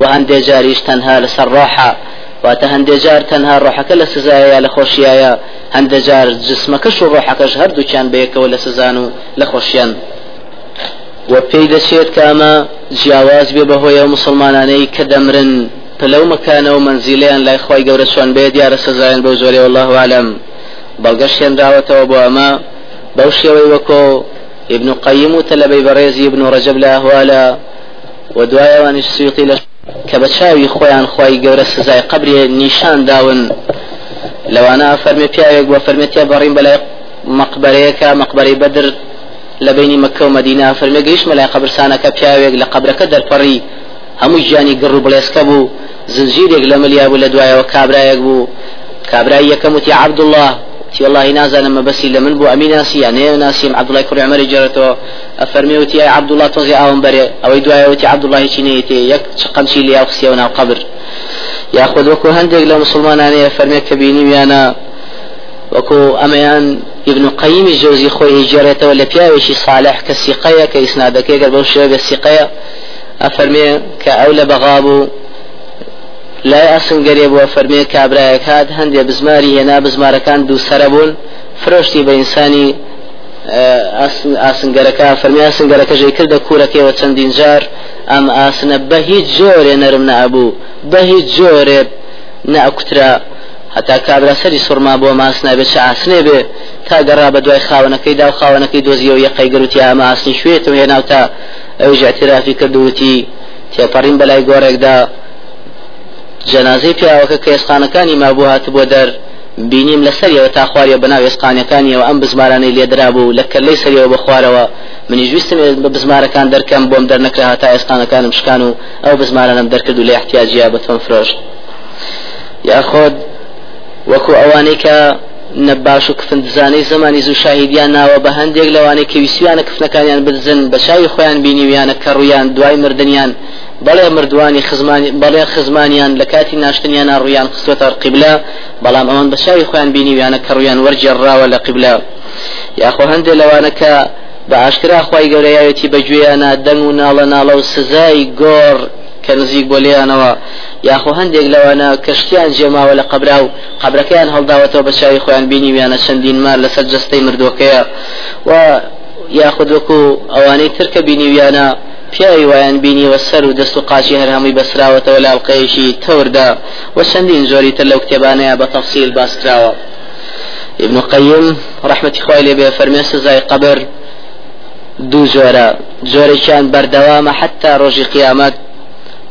وهندي جاريش تنها لسر روحة واتە هەندێک جار تەنها ڕۆحەکە لە سزایە لە خۆشیایە هەندە جار جسمەکەش و ڕۆحەکەش هەردووچیان بەیەکەوە لە سزان و لە خۆشیان و پێی دەچێت کە ئەمە جیاواز بێ بەهۆیە مسلمانانەی کە دەمرن پلەو مەکانەوە منزیلیان لای خۆی گەورە چۆن بێ دیارە سزایان والله عالم بەڵگەشتێنراوەتەوە بۆ ئەمە بەو شێوەی وەکۆ ابن قيم وتلبي بريزي ابن رجب لا هوالا ودوايا وان السيوطي لش کە بە چاوی خۆیان خۆی گەورە سزای قبرێ نیشان داون. لەوانە فەرمی پیاوێک بۆ فەرمێتیا بەڕین بەلای مەقبەرەیەکە مەقبەری بەدر لە بینی مەکە و مدینە فەرمێ گەیشتمە لای قبرسانەکە پیاوێک لە قبرەکە دەرپەڕی. هەموو ژیانی گڕ و بڵێسکە بوو. زنجیرێک لە ملیا بوو لە دوایەوە کابرایەک بوو. کابرای یەکەم وتی عبدالله تی والله نازانم ما بس لمن بو امين ناسي يعني ناسي عبد الله كري عمر جرته افرمي وتي عبد الله توزي اون بري أو دعاء وتي عبد الله تشينيتي يك قمشي لي أو خسيونا قبر ياخذ وكو هندق لو مسلمان أنا افرمي كبيني بيانا وكو امیان ابن قيم الجوزي خوي جرته ولا بياوشي صالح كسيقيا كاسنادك يقال بوشي بالسيقيا افرمي كاولى بغابو لا ئاسنگەرێ بۆ فەرمێ کابراایەک هات هەندێک بزماری هێنا بزمارەکان دوو سرە بوون. فرۆشتی بە ئینسانی ئاسنگەرەکە فەرمی ئاسنگەرەکەژەی کردە کوورەکەیەوە چەندین جار. ئەم ئاسنە بە هیچ جۆرێ نەرم نەبوو بە هیچ جۆرێ نەکوترا هەتا کابرا سەری سوورما بۆ ماسنا بێت چه ئاسنێ بێ. تا گەڕا بە دوای خاونەکەی دا و خاونەکەی دۆزیەوە یەقەی گەوتی ئەمە ئاسنی شوێتەوە هێناو تا ئەوژ اعترافی کردوتی تێپەڕین بەلای گۆڕێکدا. جەنازەی پیاوەکە کە ئێسقانەکانی مابوو هات بۆ دەر بینیم لە سەریەوە تا خواریە بەناو ئێسقانەکانیەوە ئەم بزمارانەی لێدرا بوو لە کەلەی سەریەوە بخوارەوە منی جویستم بە بزمارەکان دەرکەم بۆم دەرنەکرا هەتا ئێسقانەکانم شکان و ئەو بزمارانم دەرکرد و لە احتیاجیا بەتۆم فرۆشت. یاخۆد وەکو ئەوانەی کە نەباش و کفندزانەی زمانی زوو شاهیدیان ناوە بە هەندێک لەوانەی کە ویسویانە کفنەکانیان بدزن بە چاوی خۆیان بینیویانە کە ڕویان دوای مردیان بەڵێ مردوانی خزمانی بەڵێ خزمانیان لە کاتی ناشتنیان ڕویان خستوەتە قیبلا بەڵام ئەوان بە چاوی خۆیان بینیویانە کە ڕویان وەرجێڕاوە لە قیبلا یاخۆ هەندێک لەوانە کە بە ئاشکرا خی گەورەیەتی بەگوێیانە دەنگ و ناڵە ناڵە و سزای گۆڕ کە نزیک بۆ لیانەوە یاخۆ هەندێک لەوانە کەشتیان جێماوە لە قبرا و قبرەکەیان هەڵداوەتەوە بە چاوی خۆیان بینی ویانە چەندین مار لەسەر جستەی مردوەکەیە و یاخود وەکو ئەوانەی ترکە بینی ویانە پیاوی وایان بینیوە سەر و دەست و قاچی هەر هەمووی بەسراوەتەوە لاڵقەیەشی تەوردا و چەندین زۆری تر لەو کتێبانەیە بە تەفسیل باسکراوە ابن قيم رحمة خوای لێ بێ فەرمێ سزای قبر دوو جۆرە جۆرێکیان بەردەوامە حتا ڕۆژی قیامەت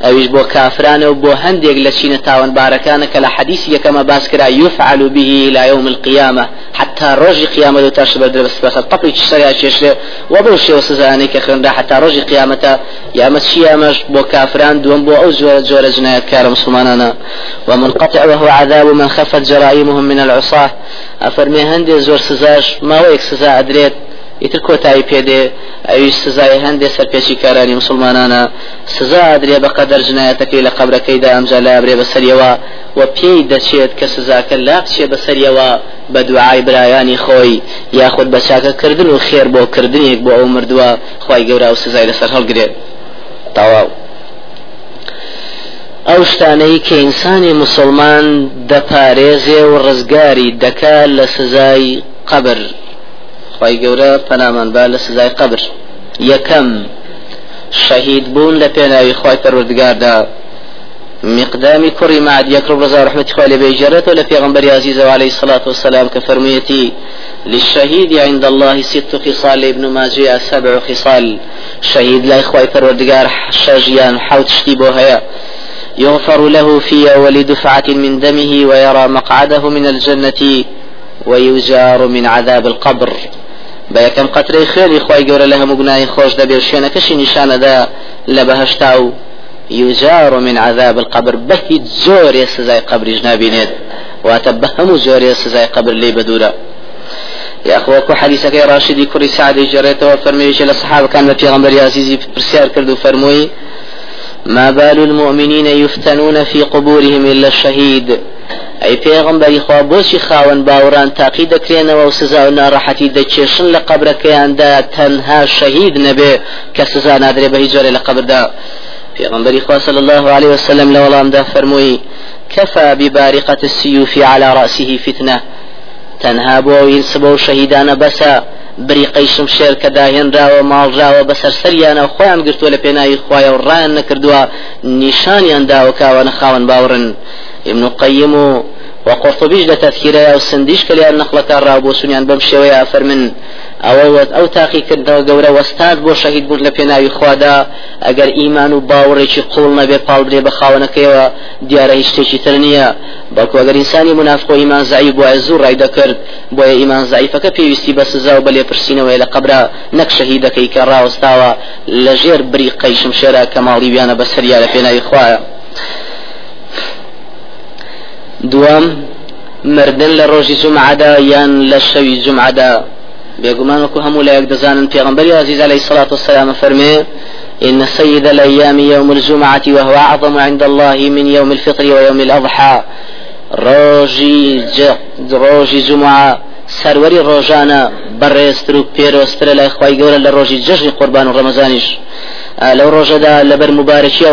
ئەویش بۆ کافرانە و بۆ هەندێک لە چینە تاوان بارەکانە کە لە حەدیسی یەکەمە باس کرا يفعل به إلى يوم القيامة حتى ڕۆژی قیامەت و تاش بەردە بەس تەپی سەریا چێشرێ و بەو شێوە سزانەی کە خوێنرا حتا ڕۆژی قیامەتە یامە چیامەش بۆ کافران دوم بۆ ئەو زۆرە جۆرە جنایەتکارە مسلمانانە. ومنقطع وهو عذاب من خفت جرائمهم من العصاة. أفرمي هندي زور سزاش ما ويك سزا أدريت ئیتر کۆتایی پێدێ ئەوی سزای هەندێک سەرپێکی کارانی مسلمانانە. سزا درێ بە قەدەر جنایەتەکەی لە قبرەکەیدا ئەمجا لا برێ بەسەریەوە و پێی دەچێت کە سزاکە لاقچێ بەسەریەوە بە دوعای برایانی خۆی یاخود بە چاکەکردن و خێر بۆ کردنێک بۆ ئەو مردووە خی گەورە و سزای لەسەر هەڵگرێت. تەواو. ئەو شتانەی کە ئینسانی مسلمان دەپارێزێ و ڕزگاری دەکات لە سزای قبر. خی گەورە پەنامان با لە سزای قبر. یەکەم شەهید بوون لە پێناوی خی پەروردگاردا مقدامی کوڕی معد یەک ڕۆ بەزار رحمەتی خوا لێ بێجارێتەوە لە پێغمبەری عزیزەوە عليه الصلاة والسلام كفرميتي للشهيد عند الله ست خصال ابن ماجه سبع خصال شهيد لا إخوة پروردگار شجيان حوت شتي بوهيا يغفر له في أول دفعة من دمه ويرى مقعده من الجنة ويجار من عذاب القبر. بە یەکەم قەترەی خێری خی گەورە لە هەموو گوناهی خۆش دەبێت شوێنەکەشی نیشانەدا لە بەهشتا و يجار من عذاب القبر بهي زور سزاي قبر جنابينيت واتبهم زور سزاي قبر لي بدورا يا اخوكو حديثك يا راشدي كوري سعد جريته وفرميش لصحابه كان في غمر عزيزي برسيار كردو فرموي ما بال المؤمنين يفتنون في قبورهم إلا الشهيد ئەی پێغمبەری خوا بۆچی خاوەن باوەڕان تاقی دەکرێنەوە و سزا و ناڕەحەتی دەچێشن لە قبرەکەیاندا تەنها شەهید نەبێ کە سزا نادرێ بە هیچ جۆرە لە قبردا. پیغمبر خوا الله عليه وسلم لولام ده فرموي كفى ببارقة السيوف على رأسه فتنة. تەنها بۆ ئەو سبە و شەهیدانە بەسە بریقەی شمشێر کە داهێنراوە ماڵراوە بەسەر سەریانە خۆیان گرتووە لە پێناوی خوایە و ڕایان نەکردووە نیشانیان داوە کاوە نەخاون باوڕن ابن قیم و وقرطبيش ده تفكيره او سنديش كلي النقله كان رابو سنيان بم شوي افر من او او تاقي كده گوره واستاد بو شهيد بود لپناوي خدا اگر ايمان و باوري چي قول نه به پالبري به خاونه کي و دياره هيچ چي ترنيه بلکو اگر انساني منافق و ايمان ضعيف و ازور راي دكر بو ايمان ضعيف كه پيوستي بس زاو بل پرسينه و الى قبره نك شهيد کي كرا واستاوا لجير بري قيشم شرا كمالي بيانه بسريا لپناوي خوايا. دوام مردن لە ڕۆژی جمعدا یان لە شەوی جمعدا بێگومان وەکو هەموو یەک دەزانن پێغمبەری عزیز عليه الصلاة والسلام فرمي إن سيد الأيام يوم الجمعة وهو أعظم عند الله من يوم الفطر ويوم الأضحى روجي روجي جمعة سروری ڕۆژانە بەڕێستر و پێرۆسترە لای خی گەورە لە ڕۆژی جژنی قوربان و ڕەمەزانیش لەو ڕۆژەدا لەبەر مبارەکی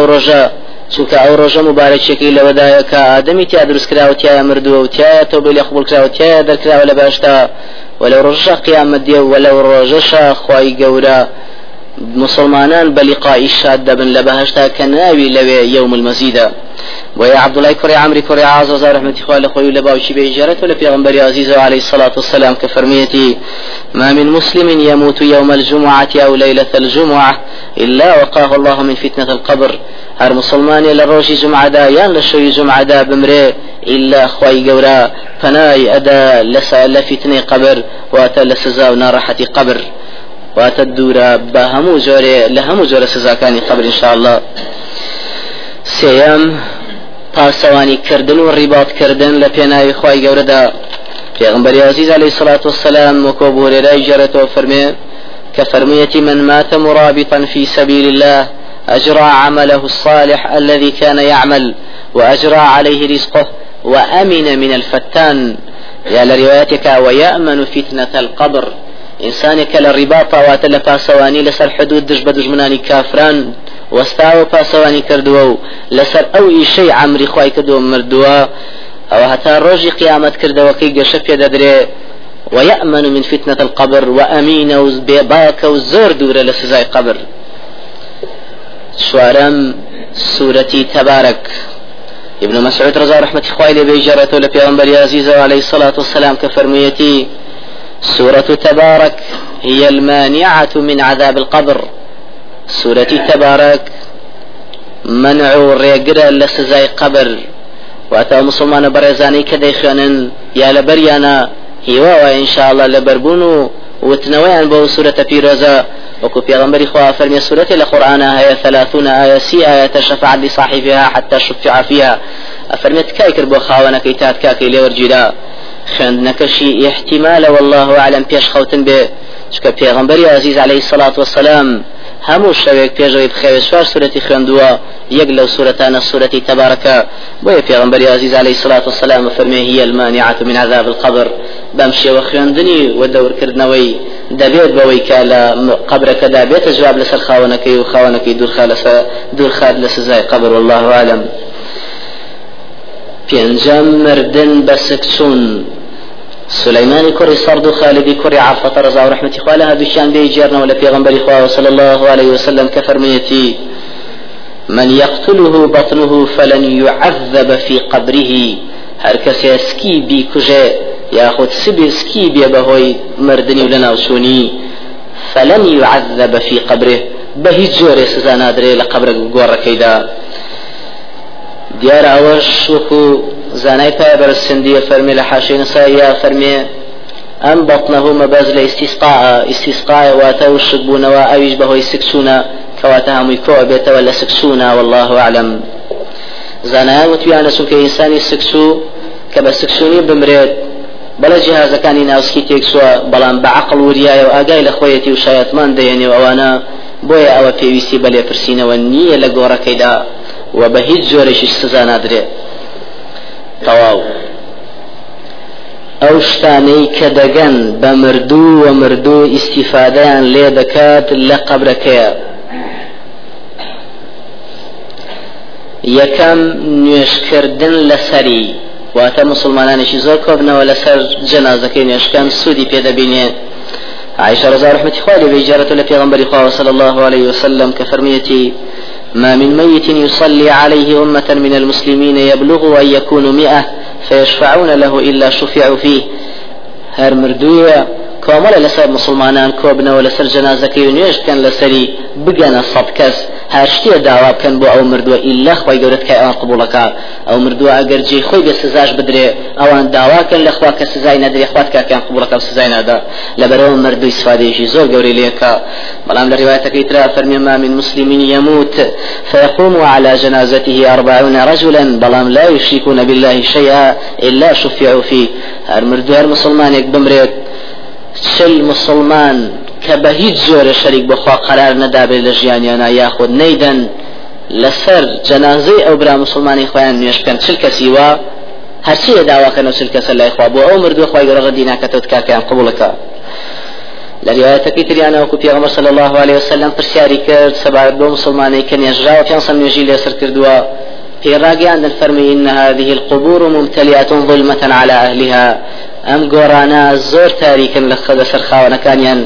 چونکە ئەو ڕۆژە مبارەکێکی لەوەدایە کە ئادەمی تیا دروست کراوە تایە مردووە و تایە تۆ بێ لە قوبول کراوە تایە دەرکراوە لە باشتا ولو ڕۆژە قیامەت دێ ولو ڕۆژەشە خی گەورە مسلمانان بلقاء شاد دبن لبهشتا كناوي لوي يوم المزيد ويا عبد الله كري عمري كري عاز رحمة خوال خوي لباوشي بيجارة ولا پیغمبر عزيز عليه الصلاة والسلام كفرميتي ما من مسلم يموت يوم الجمعة أو ليلة الجمعة إلا وقاه الله من فتنة القبر. هر مسلمان لروج جمعة دا يان لشوي جمعة دا بمري إلا خوي قورا فناي أدا لسا لفتنة قبر وأتا لسزا ونارحة قبر. واتە دوورە بە هەموو جۆرێ لە هەموو جۆرە سزاکانی قبر انشاءله سێەم پاسەوانی کردن و ڕیباتکردن لە پێناوی خی گەورەدا. پێغمبەر عزیز عليه الصلاة والسلام وكو بوريراي جرته فرمي كفرمية من مات مرابطا في سبيل الله أجرى عمله الصالح الذي كان يعمل وأجرى عليه رزقه وأمن من الفتان. يا لروايتك ويأمن فتنة القبر. ڕیباتا واتە لە پاسەوانی لەسەر حدود دژ بە دژمنانی کافران وەستاوە پاسەوانی کردووە و لەسەر ئەو ئیشەی عمری خی کردو مردووە ئەو هەتا ڕۆژی قیامەت کردەوەکەی گەشە پێ دەدرێ. ويأمن من فتنة القبر وأمين وبيباك وزور دورة لسزاي قبر. شوارم سورة تبارك ابن مسعود رضا رحمة خوالي بيجرته لبيغمبر عزيز عليه الصلاة والسلام كفرميتي سورة تبارك هي المانعة من عذاب القبر. سورة تبارك منع ريقرا لسزاي قبر وأتى مسلمان برزاني خانن يا لبريانا هيوا وإن شاء الله لبربونو وتنويان بو سورة بيرزا وكو بيغمبري خوا فرمي سورة القرآن هي ثلاثون آية سي آية شفعت لصاحبها حتى شفع فيها. أفرمت كايكر بو خاوانا كيتات كاكي لورجيدا. خوێندنەکەشی احتیمالە والله أعلم پێش خەوتن بێ چکە پێغمبەری عزیز عليه الصلاة والسلام. هەموو شەوێک پێشەوەی بخەوێ سوار سورەتی خوێندووە یەک لەو سورەتانە سورەتی تەبارەکە. بۆیە پێغمبەری عزیز عليه الصلاة والسلام فەرمێ هي المانعة من عذاب القبر. بەم شێوە خوێندنی و دەورکردنەوەی دەبێت بەوەی کە لە قبرەکەدا جواب لەسەر خاوەنەکەی و خاوەنەکەی دوورخا لەسەر دوورخات لە قبر والله عالم پێنجەم مردن بە سکچون سليمان كري سرد خالد كري عرفة رضا ورحمة خالها هذا بي جيرنا ولا في غنبري صلى الله عليه وسلم كفرميتي من يقتله بطنه فلن يعذب في قبره. هر کسی سکی بی کجه سبی سکی بی بهوی مردنی ولنا وشوني فلن يعذب في قبره. به جور سزا نادره لقبر گور كيدا دیار ئەوەش وەکو زانای پیغمبر سندی فرمی لحاشی نسائی فرمی ام بطنه مبز لاستسقاء استسقاء واتو الشبون واويج بهو سكسونا كواتها ميكو بيت ولا سكسونا والله اعلم زانا وتبيانا سوك انسان السكسو كبا سكسوني بمريد بلا جهاز كان ناوسكي تيكسوا بلان بعقل ورياي واغاي لخويتي وشايات من ديني وانا بۆیە ئەوە پێویستی بەلێ پرسیینەوە نییە لە گۆڕەکەیدا و بە هیچ جۆرەشی سزا نادرێت. تەواو ئەو شتانەی کە دەگەن بە مردوو و مردوو ئیسیفادەیان لێ دەکات لە قبرەکەیە یەکەم نوێشکردن لەسەری واتە مسلمانانێکی زۆر کۆبنەوە لەسەر جەنازەکەی نوێشکان سوودی پێدەبینێ. عائشة رضي الله عنها خوالي بإجارة لبيغمبر صلى الله عليه وسلم كفرميتي ما من ميت يصلي عليه أمة من المسلمين يبلغ أن يكون مئة فيشفعون له إلا شفعوا فيه. هر مردوية کۆمەڵە لەسەر مسلمانان کۆبنەوە لەسەر جەنازەکەی و نوێژکەن لەسەری بگەنە سەد کەس هەر شتێ داوا بکەن بۆ ئەو مردووە. ئیلا خۆی گەورەت کە ئەوان قبولەکە ئەو مردووە ئەگەر جێ خۆی بە سزاش بدرێ ئەوان داواکەن لەخوا کە سزای نەدرێ. خوات کاکیان قبولەکە سزای نادا. لەبەرەوە مردووی سفادێکی زۆر گەوری لێکە. بەڵام لە ڕوايتەکەی ترا فەرمی ما من مسلمين يموت فيقوم على جنازته أربعون رجلا. بلام لا يشركون بالله شيئا إلا شفعوا فيه هر مردو هر مسلمان يك بمريت چل مسلمان کە بە هیچ جۆرە شەریک بخوا قرار نەدابێت لە ژیانیانە یاخود نەیدەن لەسەر جەنازەی ئەو برا مسلمانی خۆیان نوێشکەن چل کەسی وە هەرچی داواکەنەوە چل کەسە لای خوا بۆ ئەو مردوو خۆی گەڕە دیناکەتەوە کاکیان قبولەکە. لە روايەتەکەی تریانەوە کو پێغەمبەر صلی الله عليه وسلم پرسیاری کرد سەبارەت بۆ مسلمانەی کە نێژراوە پێ سەم نوێژی لێسەر کردووە. پێڕاگەیان دەفەرمی إن هذه القبور ممتلئة ظلمة على أهلها. ئەم گۆڕانە زۆر تاریکن لە خەدە سەر خاوەنەکانیان.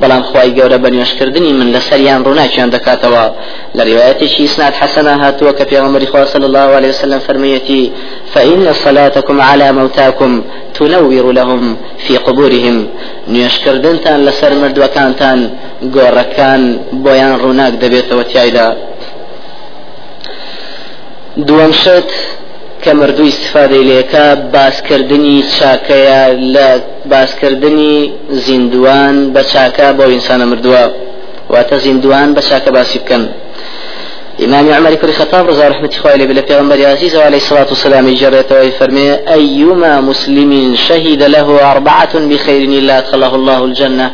بەڵام خی گەورە بە نوێشکردنی من لە سەریان ڕووناکیان دەکاتەوە. لە ڕواەتێکی سنات حسنە هاتووە کە پێغەمبەری خوا صلی الله عليه وسلم فرميتي فإن صلاتكم على موتاكم تنور لهم في قبورهم. نوێشکردنتان لەسەر مردوەکانتان گۆڕەکان بۆیان ڕووناک دەبێتەوە تایدا دووەم شت کە مردوو استفادەی لێکە باسکردنی چاکەیە لە باسکردنی زیندوان بە چاکە بۆ ئینسانە مردووە. واتە زیندوان بە چاکە باسی بکەن. إمام عمر كل خطاب رضا رحمة خوالي بلا پیغمبر عزيز عليه الصلاة والسلام جرت ويفرمي أيما مسلم شهد له أربعة بخير إلا أدخله الله الجنة.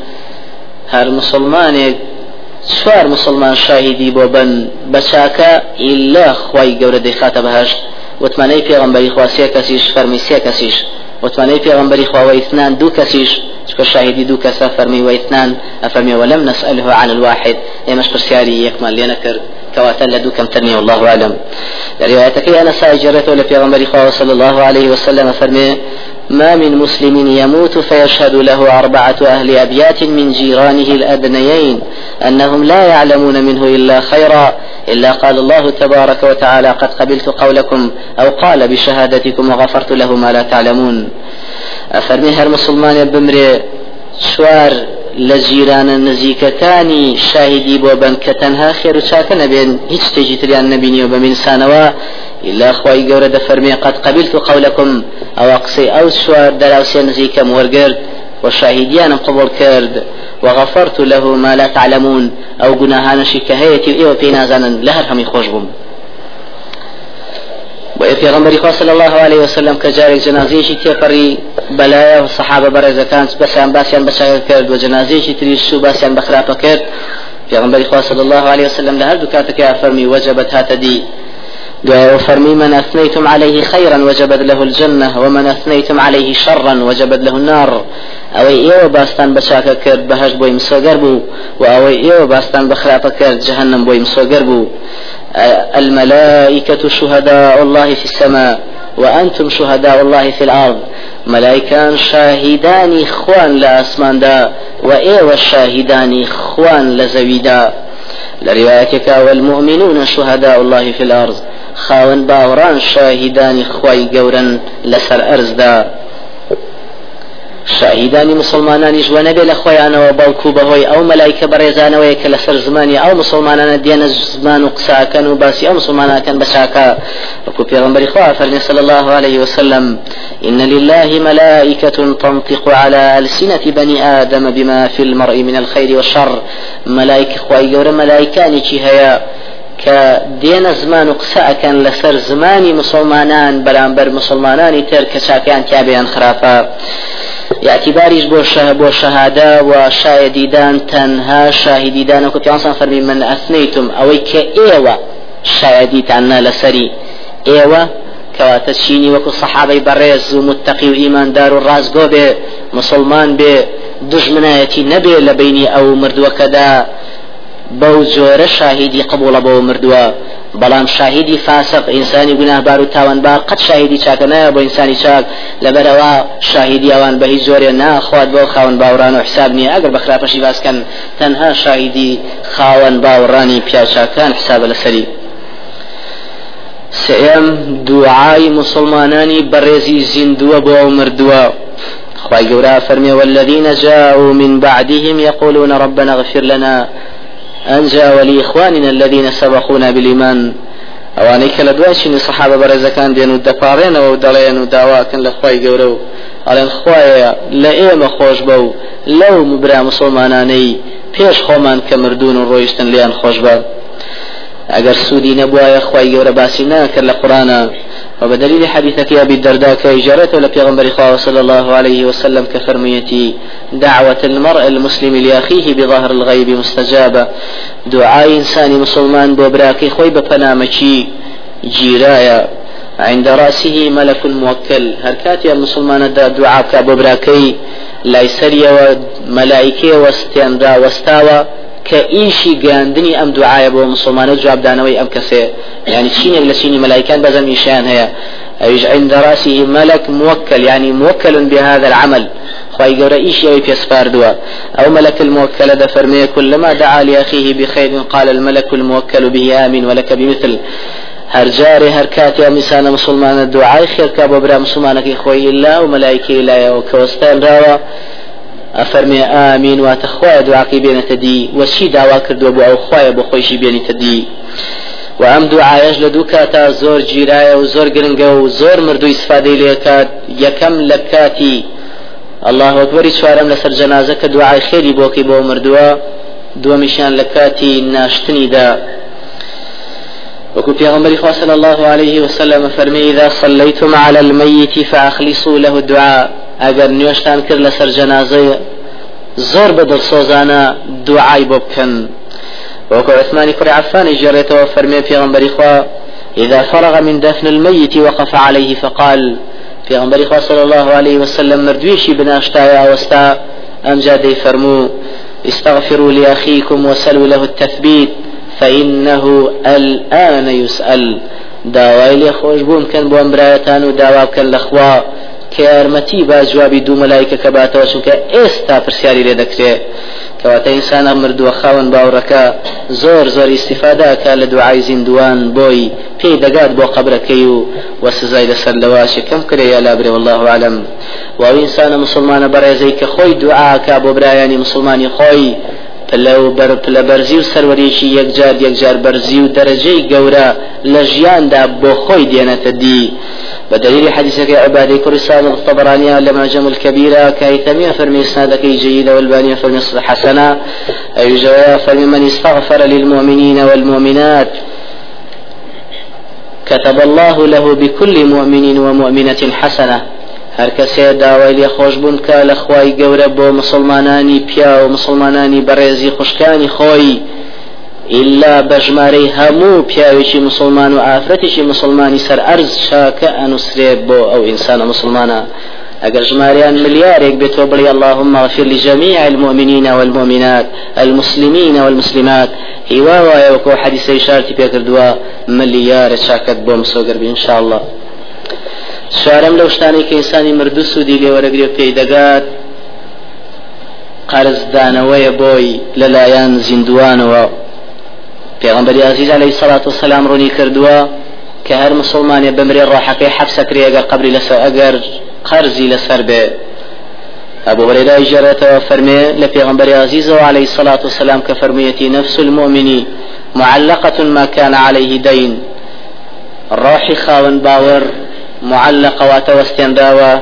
هر مسلمان سوار مسلمان شاهدي بوبن بشاكا إلا خواي قورة ديخات بهشت وتمانەی پێغمبەری خوا سێ کەسیش فەرمی سێ کەسیش وتمانەی خوا اثنان دوو کەسیش چکە شاهدی دوو کەسە فەرمی واثنان ئەفەرمی ولم نسأله عن الواحد. ئێمەش پرسیاری یەکمان لێ نەکرد كواتا لدو كم ترني والله أعلم. روايتك أنا ساجرته لفي غنبري صلى الله عليه وسلم فرمي ما من مسلم يموت فيشهد له أربعة أهل أبيات من جيرانه الأدنيين أنهم لا يعلمون منه إلا خيرا إلا قال الله تبارك وتعالى قد قبلت قولكم أو قال بشهادتكم وغفرت له ما لا تعلمون. أفرمي هر مسلمان بمري شوار لە جیرانە نزیکەکانی شاهدی بۆ بن کە تەنها خێر و چاکە نەبێن هیچ شتێکی تریان منسانەوە إلا خوای گەورە دفرمي قد قبلت قولكم أو أقصي أو سوار دراوسي نزيكم وەرگرت وشاهديان قبول كرد وغفرت له ما لا تعلمون أو قناهان شكهيتي إيوه بينازانا لهر هم يخوشبهم وپێغمبەری خوا صلی الله عليه وسلم کە جارێک جنازەیەکی تێپەڕی بەلایە و سەحابە بەڕێزەکان بەسیان باسییان بەچاک کرد و جنازەیەکی تری سو باسییان بەخراپە کرد پێغمبەری خوا صلی الله عليه وسلم لە هەردوو کاتەکە فەرمی وجبت هاتە دی وفرمي من أثنيتم عليه خيرا وجبت له الجنة ومن أثنيتم عليه شرا وجبت له النار أو إيوه باستان بشاكا كرد بهج بوي مسوغر بو وأو إيوه باستان بخرافة كرد جهنم بوي مسوغر بو. الملائكة شهداء الله في السماء وأنتم شهداء الله في الأرض. ملائكان شاهدان خوان لأسمان دا وإيوه الشاهدان خوان لزويدا لروايتك والمؤمنون شهداء الله في الأرض خاون باوران شاهدان خواي قورا لسر أرزدا شاهدانی مسلمانانی جوە نەبێ لە خۆیانەوە بەڵکو بەهۆی ئەو مەلایکە بەڕێزانەوەی کە لەسەر زمانی ئەو مسلمانانە دیێنە زمان و قساکەن و باسی ئەو مسلماناکەن بە چاکە. وەکو پێغمبەری خوا فەرمی صلى الله عليه وسلم إن لله ملائكة تنطق على ألسنة بني آدم بما في المرء من الخير والشر. ملائكة خواي قورا ملائكاني هيا کە دێنە زمان و قسەکەن لەسەر زمانی مسلمانان بەرامبەر مسلمانانی تر کە چاکیان تیابیان خراپە. یاعتیباریش بۆ بۆ شەهادا و شایدیدان تەنها شاهدیدانەکو پیانسان فەرمی من ئەسنەیتم ئەوەی کە ئێوە شایدیتاننا لەسەری. ئێوە کەواتە چینی وەکو سەحابەی بەڕێز و متتەقی و ئیماندار و ڕازگۆ بێ مسلمان بێ دژمنایەتی نەبێ لە بینی ئەو مردووەکەدا. بەو جۆرە شاهیدی قبولە بۆ مردووە. بەڵام شاهدی فاسق ئینسانی گوناهبار و تاوانبار قەت شاهدی چاکە نایە بۆ ئینسانی چاک. لەبەرەوە شاهدی ئەوان بە هیچ زۆرێ ناخوات بۆ خاون باوڕان و حساب نییە. ئەگەر بە خراپەشی باسکەن تەنها شاهدی خاوەن باوەڕانی پیاچاکان حسابە لەسەری. سێم دوعای مسلمانانی بەڕێزی زیندووە بۆ ئەو مردووە خواهي فرمي والذين جاءوا من بعدهم يقولون ربنا اغفر لنا أنجا ولإخواننا الذين سبقونا بالإيمان ئەوانەی کە لە دوایشینی سەحابە بەڕێزەکان دێن و دەپارێنەوە و دەڵێن و داواکەن لە خی گەورە و ئەڵێن خوایە لە ئێمە خۆش بە و لەو مبرا مسلمانانەی پێش خۆمان کە مردون و ڕۆیشتن لیان خۆش بە. ئەگەر سوودی نەبووایە خی گەورە باسی ناکرد لە قورآە وبدليل حديثك أبي الدرداء كإجارته لبيغمبر خواه صلى الله عليه وسلم كفرميتي دعوة المرء المسلم لأخيه بظهر الغيب مستجابة. دعاء إنسان مسلمان بوبراكي خوي بفنامكي جيرايا. عند رأسه ملك موكل. هركاتي المسلمان دا دعاء كابوبراكي لا يسري وملائكة واستيان واستاوى کە ئیشی گاندنی ئەم دوعاە بۆ مسلمانە جوابدانەوەی ئەم کەسێ. يعني شينك لسيني ملائكان بزم إيشان هي أيج عند رأسه ملك موكل يعني موكل بهذا العمل. خواهي قورا إيش يوي بيسفار دوا أو ملك الموكل ده فرمي كلما دعا لأخيه بخير قال الملك الموكل به آمين ولك بمثل. هر جاري هر كاتي مسان مسلمان الدعاء خير كابو برا مسلمانك خوي الله وملائكة الله وكوستان راوا ئەفەرمێ ئامین واتە خخوایە دوعاقی بێنێتە دی وەچی داوا کردووە بۆ ئەو خخوایە بۆ خۆشی بێنیتە دی و ئەم دوعاەش لە دوو کاتا زۆر گیرایە و زۆر گرنگە و زۆر مردووی سفادەی لێکات یەکەم لە کاتی الله وەکبەری چوارم لەسەر جەنازە کە دوعای خێری بۆکەی بۆ مردووە دووەمیشیان لە کاتی ناشتنیدا وكو پیغمبر صلى الله عليه وسلم فرمي إذا صليتم على الميت فأخلصوا له الدعاء. ئەگەر نوێشتان کرد لەسەر جەنازەیە زۆر بە دڵسۆزانە دوعای بۆ بکەن. وەکو عثمانی کوڕی عفانی ژێڕێتەوە فەرمێ پێغمبەری خوا إذا فرغ من دفن الميت وقف عليه فقال في غنبري صلى الله عليه وسلم مردويشي بناشتايا وستا أمجادي فرمو استغفروا لأخيكم وسلوا له التثبيت فإنه الآن يسأل. داوای لێ خۆش بووم کەن بۆ ئەمبرایەتان بکەن لەخوا کە یارمەتی با جوابی دوو مەلایکە کە باتەوە چونکە ئێستا پرسیاری لێ دەکرێت کەواتە ئینسانە مردووە خاون باوڕەکە زۆر زۆر ئیسیفاداکە لە دوعای زیندوان بۆی پێی دەگات بۆ قبرەکەی و وە سزای لەسەر لەواشی کەم کرێ یا لابرێ والله عالم. و ئینسانە مسلمانە بەڕێزەی کە خۆی دوعاکە بۆ برایانی مسلمانی خۆی لەو لە بەرزی و سەروەریشی یەکجار یەکجار بەرزی و دەرەجەی گەورە لە ژیاندا بۆ خۆی دێنێتە دی. بدليل حديثك عبادي كل سالم الطبراني لما جم الكبيرة كايتمية فرمي إسنادك جيدة والبانية فرمي حسنة. أي جوايا فرمي من استغفر للمؤمنين والمؤمنات. كتب الله له بكل مؤمن ومؤمنة حسنة. هر کەسێ داوای لێ خۆشببوون کە لە خوای گەورە مسلمانانی پیا و مسلمانانی بەڕێزی خوشکانی خۆی إلا بجماري همو پیاوێکی مسلمان و ئافرەتێکی مسلمانی سەر ئەرز شاکە ئەنووسێت بۆ ئەو ئینسانە مسلمانە ئەگەر ژماریان ملیارێک بێتەوە بڵی اللهم اغفر لجميع المؤمنين والمؤمنات المسلمين والمسلمات. هیوا وایە وەکو حەدیسەی شارتی پێکردووە ملیارە چاکەت بۆ مسۆگەر بی انشاء الله شارم لەو شتانی کە ئینسانی مردوو سوودی لێوەرەگرێ پێی دەگات قرزدانەوەیە بۆی لەلایەن زیندوانەوە پێغمبەری عزیز عليه الصلاة والسلام ڕوونی کردووە کە هەر مسلمانێ بمرێ ڕۆحەکەی حەبسەکرێ ئەگەر قبری لەسەر ئەگەر قەرزی لەسەر بێ. أبو هريرة جرت فرمي لبيغمبر عزيز عليه الصلاة والسلام كفرميتي نفس المؤمن معلقة ما كان عليه دين روحي خاون باور معلقة وتوستنداوة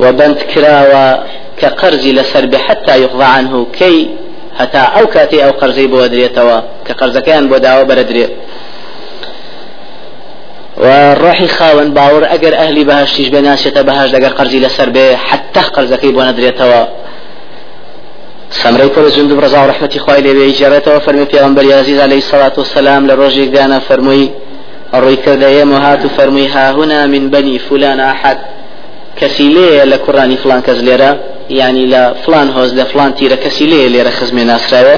وبنت كراوة كقرز لسرب حتى يقضى عنه كي هەتا ئەو کاتی ئەو قەرزەی بۆ درێتەوە کە قەرزەکەیان بۆ داوە بەرەدرێت و ڕۆحی خاوەن باوەڕ ئەگەر ئەهلی بەهشتیش بێ ناسێتە بەهاش دەگەر قەرزی لەسەر بێ حتا قەرزەکەی بۆ نەدرێتەوە. سمري كل جند برزا ورحمة خوای لێ جێڕێتەوە فەرمی پێغمبەر عزیز عليه الصلاة والسلام لە ڕۆژێکدانە فەرمووی ڕووی کردەیە وهات و فەرمووی ها هنا من بني فلان أحد کەسی کوڕانی فلان لێرە ینی لە فلان هۆز لە فلان تیرە کەسی لێ لێرە خزمێ ناسراوێ.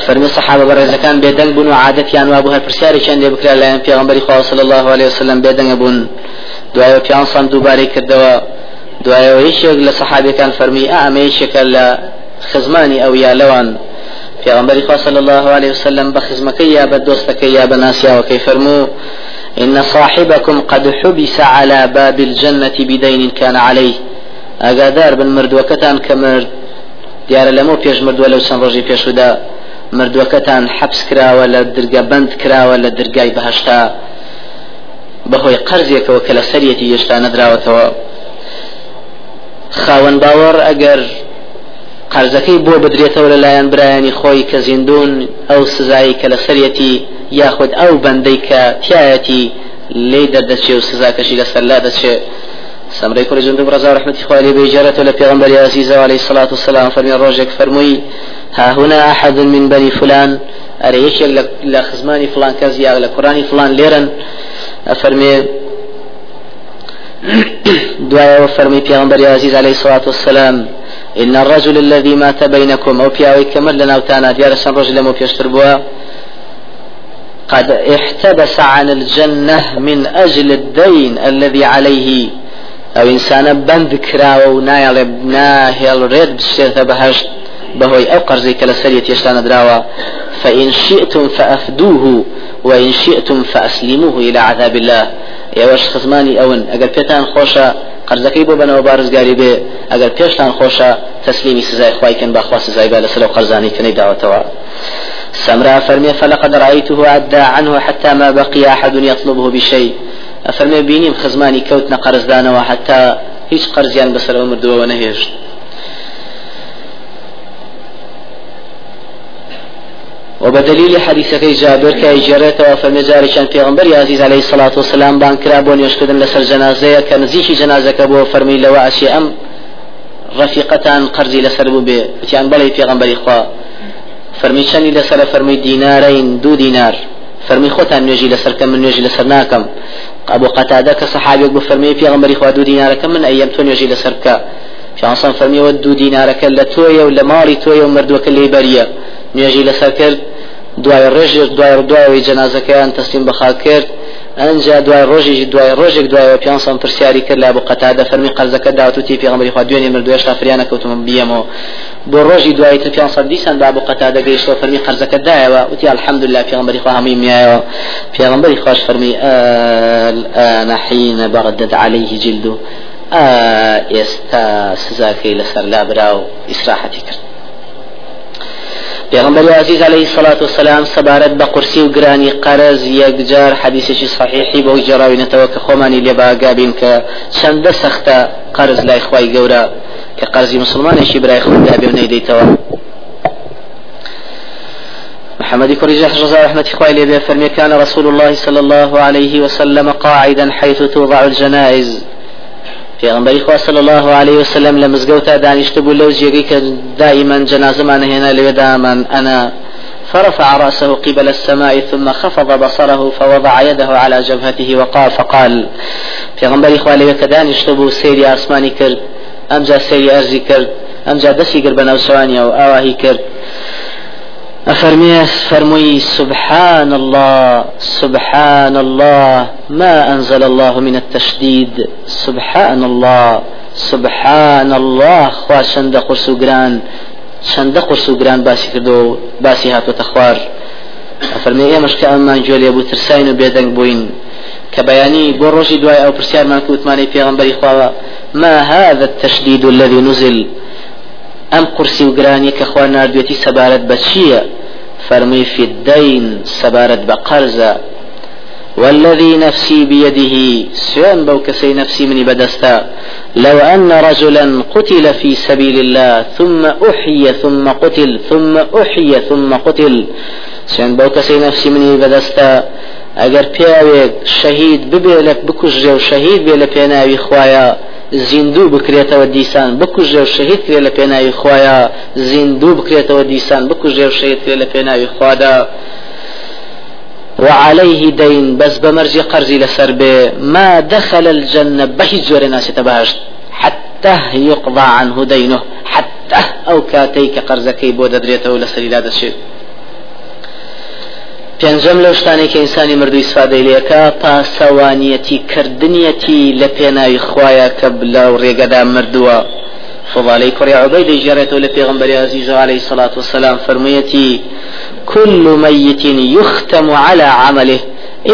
فرمي الصحابة برز كان بيدنگ بون وعادت يعني وابو هالبرسياري كان دي بكرا لا في غنبري خواه صلى الله عليه وسلم بيدنگ بون. دعاء في عنصان دوباري كردوا دعاء ويشيك لصحابي كان فرمي أعميشك لخزماني أو يا لوان. في غنبري خواه صلى الله عليه وسلم بخزمك يا بدوستك يا بناسيا وكي فرمو إن صاحبكم قد حبس على باب الجنة بدين كان عليه. أقادار بن مرد وكتان كمرد دیارە لەمە پێش مردووە لەو چەند ڕۆژی پێشودا مردووەکەتان حەبس کراوە لە درگە بند کراوە لە دەرگای بەهشتا. بەهۆی قەرزێکەوە کە لە سەرەتی هێشتا نەدراوەتەوە. خاوەن باوەڕ ئەگەر قەرزەکەی بۆ بدرێتەوە لەلایەن برایانی خۆی کە زیندون ئەو سزایی کە لە سەرەتی یاخود ئەو بەندەی کە تایەتی لێ دەردەچێ و سزاکەشی لەسەر لا دەچێت سمري كل جندب رضا رحمة خوالي بإجارة لبيغمبر عزيز عليه الصلاة والسلام فرمي الروجك فرمي ها هنا أحد من بني فلان. أريش لخزماني فلان كزيا لقراني فلان ليرن فرمي دعاء وفرمي بيغمبر عزيز عليه الصلاة والسلام إن الرجل الذي مات بينكم أو بياوي كمل لنا وتانا ديار سن رجل مو بيشتر قد احتبس عن الجنة من أجل الدين الذي عليه ئەو ئینسانە بند کراوە و نایڵێ ناهێڵڕێت بشێتە بەهشت بەهۆی ئەو قەرزەی کە لە سەری تێشتانە دراوە فإن شئتم فأفدوه وإن شئتم فأسلموه إلى عذاب الله. ئێوەش خزمانی ئەون ئەگەر پێتان خۆشە قەرزەکەی بۆ بنەوە بارزگاری بێ. ئەگەر پێشتان خۆشە تسلیمی سزای خوايكن باخوا سزای با لەسەر قەرزانی کنەی داوەتەوە. سمرا فرمي فلقد رأيته عدى عنه حتى ما بقي أحد يطلبه بشيء. ئەفەرمێ بینیم خزمانی کەوتنە قەرزدانەوە حتا هیچ قەرزیان بەسەرەوە مردووەوە نەهێشت وبدليل حديث كي جابر كي جريت وفرمي جاري كان پیغمبر عزيز عليه الصلاة والسلام بان كرا بون يشكدن لسر جنازة كنزيش جنازة كبو فرمي لو أشي أم رفيقتان قرزي لسر بي. كان بلي پیغمبر إخوة. فرمي شني لسر فرمي دينارين دو دينار. فرمي خوتان نجي لسر كم من نجي لسر ناكم. أبو قتادة كصحابي بفرمي في غمر إخوة دو دينارك من أيام تون يجي لسرك في عنصان فرمي ودو دينارك لتوية ولا ماري توية ومردوك اللي بريا نيجي لسرك دوای ڕێژێک دوای دوای جەنازەکەیان تەسلیم بەخا کرد ئەنجا دوای ڕۆژێکی دوای ڕۆژێک دوای پیانسان پرسیاری کرد لە بۆ قەتادە فەرمی قەرزەکە داوتوتی پێغەمبەری خوا دوێنێ مردوێش تافریانە کەوتمە بیەمەوە بۆ ڕۆژی دوای تر پیانسان دیسان با بۆ قەتادە گەیشتەوە فەرمی قەرزەکە دایەوە وتی الحەمدلله پێغەمبەری خوا هەمووی میایەوە پێغەمبەری خوش فەرمی الآن حين بردت عليه جلده ئێستا سزاکەی لەسەر لابرا و ئیسراحەتی کرد پیغمبر عزیز علیه الصلاة والسلام سبارت بقرسی و گرانی قرز یکجار حدیثی صحیحی بو جراوی نتوک خمانی لبا قابین که چند سخت قرز لا اخوای گورا که قرزی مسلمانشی برای خود دابی و نیدیتوا. محمد كريج رضا رحمة فرمي كان رسول الله صلى الله عليه وسلم قاعدا حيث توضع الجنائز. پیغمبری خوا صلی الله علیه وسلم لمزگوتا دانشت بو لو جيگي که دائما جنازه من هنا لودا من أنا فرفع رأسه قبل السماء ثم خفض بصره فوضع يده على جبهته وقال فقال في غنبري خوالي كدان يشتبو سيري أسماني كرد أمجا سيري أرزي كرد أمجا دسي سواني أو آواهي كرد أفرمي فرمي سبحان الله سبحان الله ما أنزل الله من التشديد؟ سبحان الله سبحان الله خوا شند قرسو جران شند قرسو جران باسي كردو باسي هاتو تخوار أفرمي إيه مشكا أمان جولي أبو ترساين وبيدنك بوين كبياني بروجي دواي أو برسيار من كوتماني في غنبري ما هذا التشديد الذي نزل؟ ئەم قورسی و گرانی کە خوا نردوێتی سەبارەت بە چییە فەرمووی في الدين سەبارەت بە قەرزە والذي نفسي بيده سيان بوكسي نفسي مني بدستا لو أن رجلا قتل في سبيل الله ثم أحيي ثم قتل ثم أحيي ثم قتل. سيان بوكسي نفسي مني بدستا ئەگەر پیاوێک شەهید ببێ لە بکوژێ و شەهید بێ لە زیندوو بکرێتەوە دیسان. بکوژێ و شەهید کرێ لە پێناوی خوایە زیندوو بکرێتەوە دیسان. بکوژێ و شەهید کرێ لە خوادا. وعليه دين. بس بمرجي قرزي لسر ما دخل الجنة. به جور ناس تباشت حتى يقضى عنه دينه. حتى أو كاتيك قرزكي بود دريته لسر لا دشيت پێنجەم لەو شتانی کە ئینسانی مردووی سفادەی لێکە پاسەوانیەتی کردنیەتی لە پێناوی خوایە کە لەو ڕێگەدا مردووە فضالي كري عبيد جريته لبيغمبر عزيز عليه الصلاة والسلام فرميتي كل ميت يختم على عمله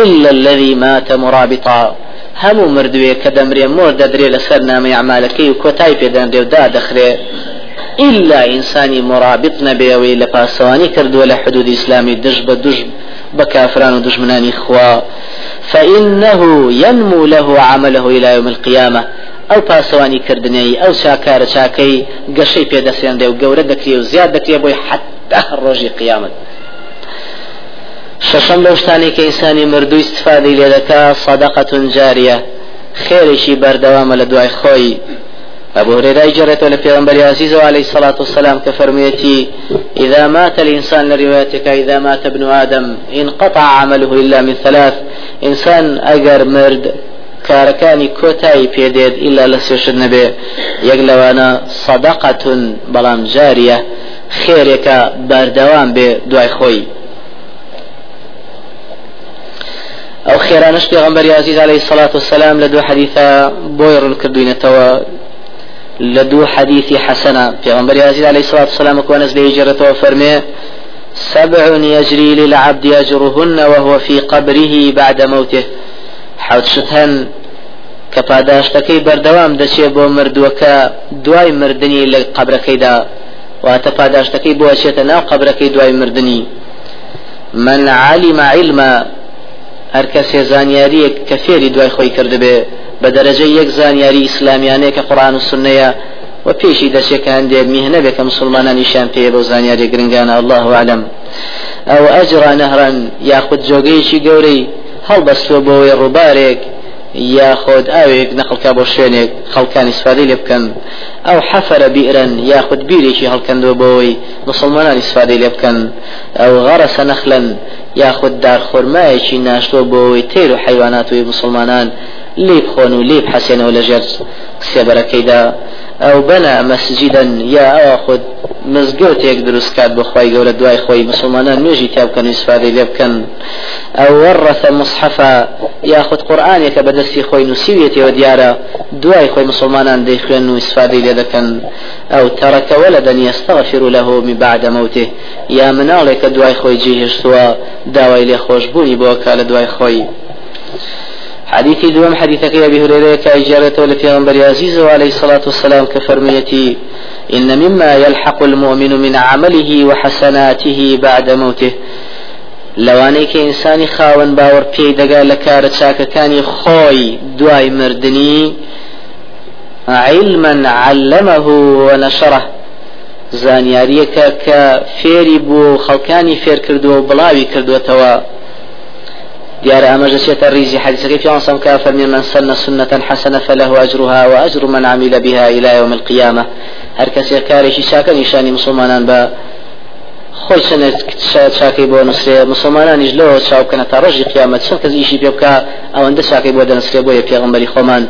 إلا الذي مات مرابطا. همو مردوية كدمري مور ددري لسر نامي أعمالكي وكوتاي في دندري ودا دخري إلا إنساني مرابط نبيوي لباسواني كردو لحدود إسلامي دج بدج بكافران ودجمنان إخوة. فإنه ينمو له عمله إلى يوم القيامة. ئەو پاسەوانی کردنەی ئەو چاکارە چاکەی گەشەی پێدەسێنرێ و گەورە دەکرێ و زیاد دەکرێ بۆی حتا ڕۆژی قیامەت. شەشەم لەو شتانی کە ئینسانی مردووی استفادەی لێ دەکا سەدەقەتون جاریە. خێرێکی بەردەوامە أبو هريرة جرت ولا في عزيز عليه الصلاة والسلام كفرميتي إذا مات الإنسان لروايتك إذا مات ابن آدم انقطع عمله إلا من ثلاث إنسان أجر مرد کارەکانی کۆتایی پێدێت ئیلا لە سێشت نەبێ یەک لەوانە سەدەقەتون بەڵام جاریە خێرێکە بەردەوام بێ دوای خۆی ئەو خێرانش پێغمبەر عزیز عليه الصلاة والسلام لە دوو حەدیثە بۆی دوو حەدیثی حەسەنە پێغمبەر عزیز عليه الصلاة والسلام کۆنەز لێ جرەتەوە فەرمێ سبع يجري للعبد أجرهن وهو في قبره بعد موته. حوت شتهن کە پاداشتەکەی بەردەوام دەچێت بۆ مردووەکە دوای مردنی لە قبرەکەیدا واتە پاداشتەکەی بۆ چێتە ناو قبرەکەی دوای من علم علما هەر کەسێ زانیاریەک کە فێری دوای خۆی کردبێ بە دەرەجە یەک زانیاری ئیسلامیانەیە کە قڕان و سنەیە و پێشی دەچێت کە هەندێک میهنە بێ مسلمانانیشان پێ بۆ زانیاری گرنگانە الله عالم ئەو ئەجرا نەهران یاخود جۆگەیەکی گەورەی هەڵبەستوە بۆەوەی ڕووبارێک یاخۆت ئاوێک نەخڵکا بۆ شوێنێک خەڵکانی سفادی لێ بکەن ئەو حەفرە بیرن یاخود بیرێکی هەڵکەندەوە بۆەوەی مسلمانانی سفادی لێ بکەن ئەو غەرەسە نەخلن یاخود دارخۆرمایەکی ناشتۆ بۆەوەی تێر و حیواناتوی مسلمانان. لێ بخۆن و لێ بحەسێنەوە لەژێر سێبەرەکەیدا ئەو بەنا مەسجدن یا ئەوە خود مزگەوتێک دروست کات بە خی گەورە دوای خۆی مسلمانان نوێژی تابکەن و سفادەی لێ بکەن ئەو وەڕەثە مصحفە یاخود قورآانێکە بەدەستی خۆی نووسیوێتەوە دیارە دوای خۆی مسلمانان دەیخوێن و سفادەی لێ دەکەن ئەو تەڕەکەوە لە دەنیەستەغفر له من بعد موته. یا مناڵێکە دوای خۆی جێهێشتووە داوای لێ خۆشببوونی بۆکە لە دوای خۆی حديث دوم حديثك يا أبي هريرة كأجارته لفي غنبر عزيز عليه الصلاة والسلام كفرميتي إن مما يلحق المؤمن من عمله وحسناته بعد موته. لەوانەی کە ئینسانی خاوەن باوەڕ پێی دەگا لە کارە چاکەکانی خۆی دوای علما علمه ونشره. زانیاریەکە کە فێری بوو خەڵکانی فێر کردووە کردوێتەوە ديار أمجد شيت الريزي حديث كيف ينصم كافر من سن سنة حسنة فله أجرها وأجر من عمل بها إلى يوم القيامة. هر كسي كاري شاكا نشاني مسلمان با خۆی چنێت چاکەی بۆ نووسێ مسلمانانیش لەوە چاوکەنە تا ڕژی قیامەت چەند کەس ئیشی پێ بکە ئەوەندە چاکەی بۆ دەنووسێ بۆیە پێغمبەری خۆمان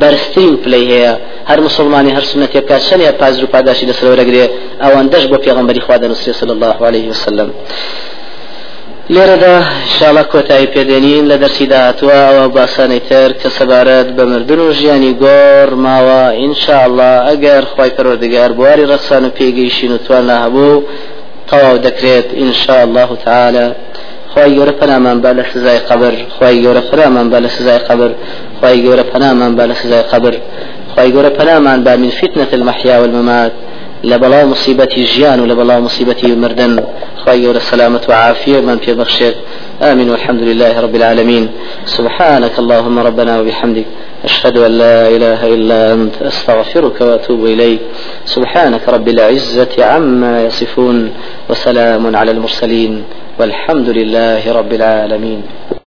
بەرزترین پلی هەیە هەر مسلمانی هەر سنەت بکە چەندە پازر و پاداشی لەسەرەوەرەگرێ ئەوەندەش بۆ پێغمبەری خوا دەنووسێ صلی الله عليه وسلم. لێرەدا شاڵە کۆتایی پێدێنین لە دەرسی داهاتوە ئەوە باسانەی تر کە سەبارەت بە مردن و ژیانی گۆڕ ماوە ئینشاءله ئەگەر خی پەرۆردگار بواری ڕەخسان و پێگەیشین و توان هەبوو تەواو دەکرێت ئینشاء الله تعالى خی گەورە پەنامان با لە سزای قبر خی گەورە فرامان با لە سزای قبر خوای گەورە پەنامان با لە سزای قەبر خوای گەورە پەنامان با من فتنة المحيا والممات. لبلا مصيبة جيان ولبلا مصيبة مردن. خێر و سەلامەت و عافیەتمان پێ ببەخشێ آمين والحمد لله رب العالمين. سبحانك اللهم ربنا وبحمدك. أشهد أن لا إله إلا أنت. أستغفرك وأتوب إليك. سبحانك رب العزة عما يصفون. وسلام على المرسلين. والحمد لله رب العالمين.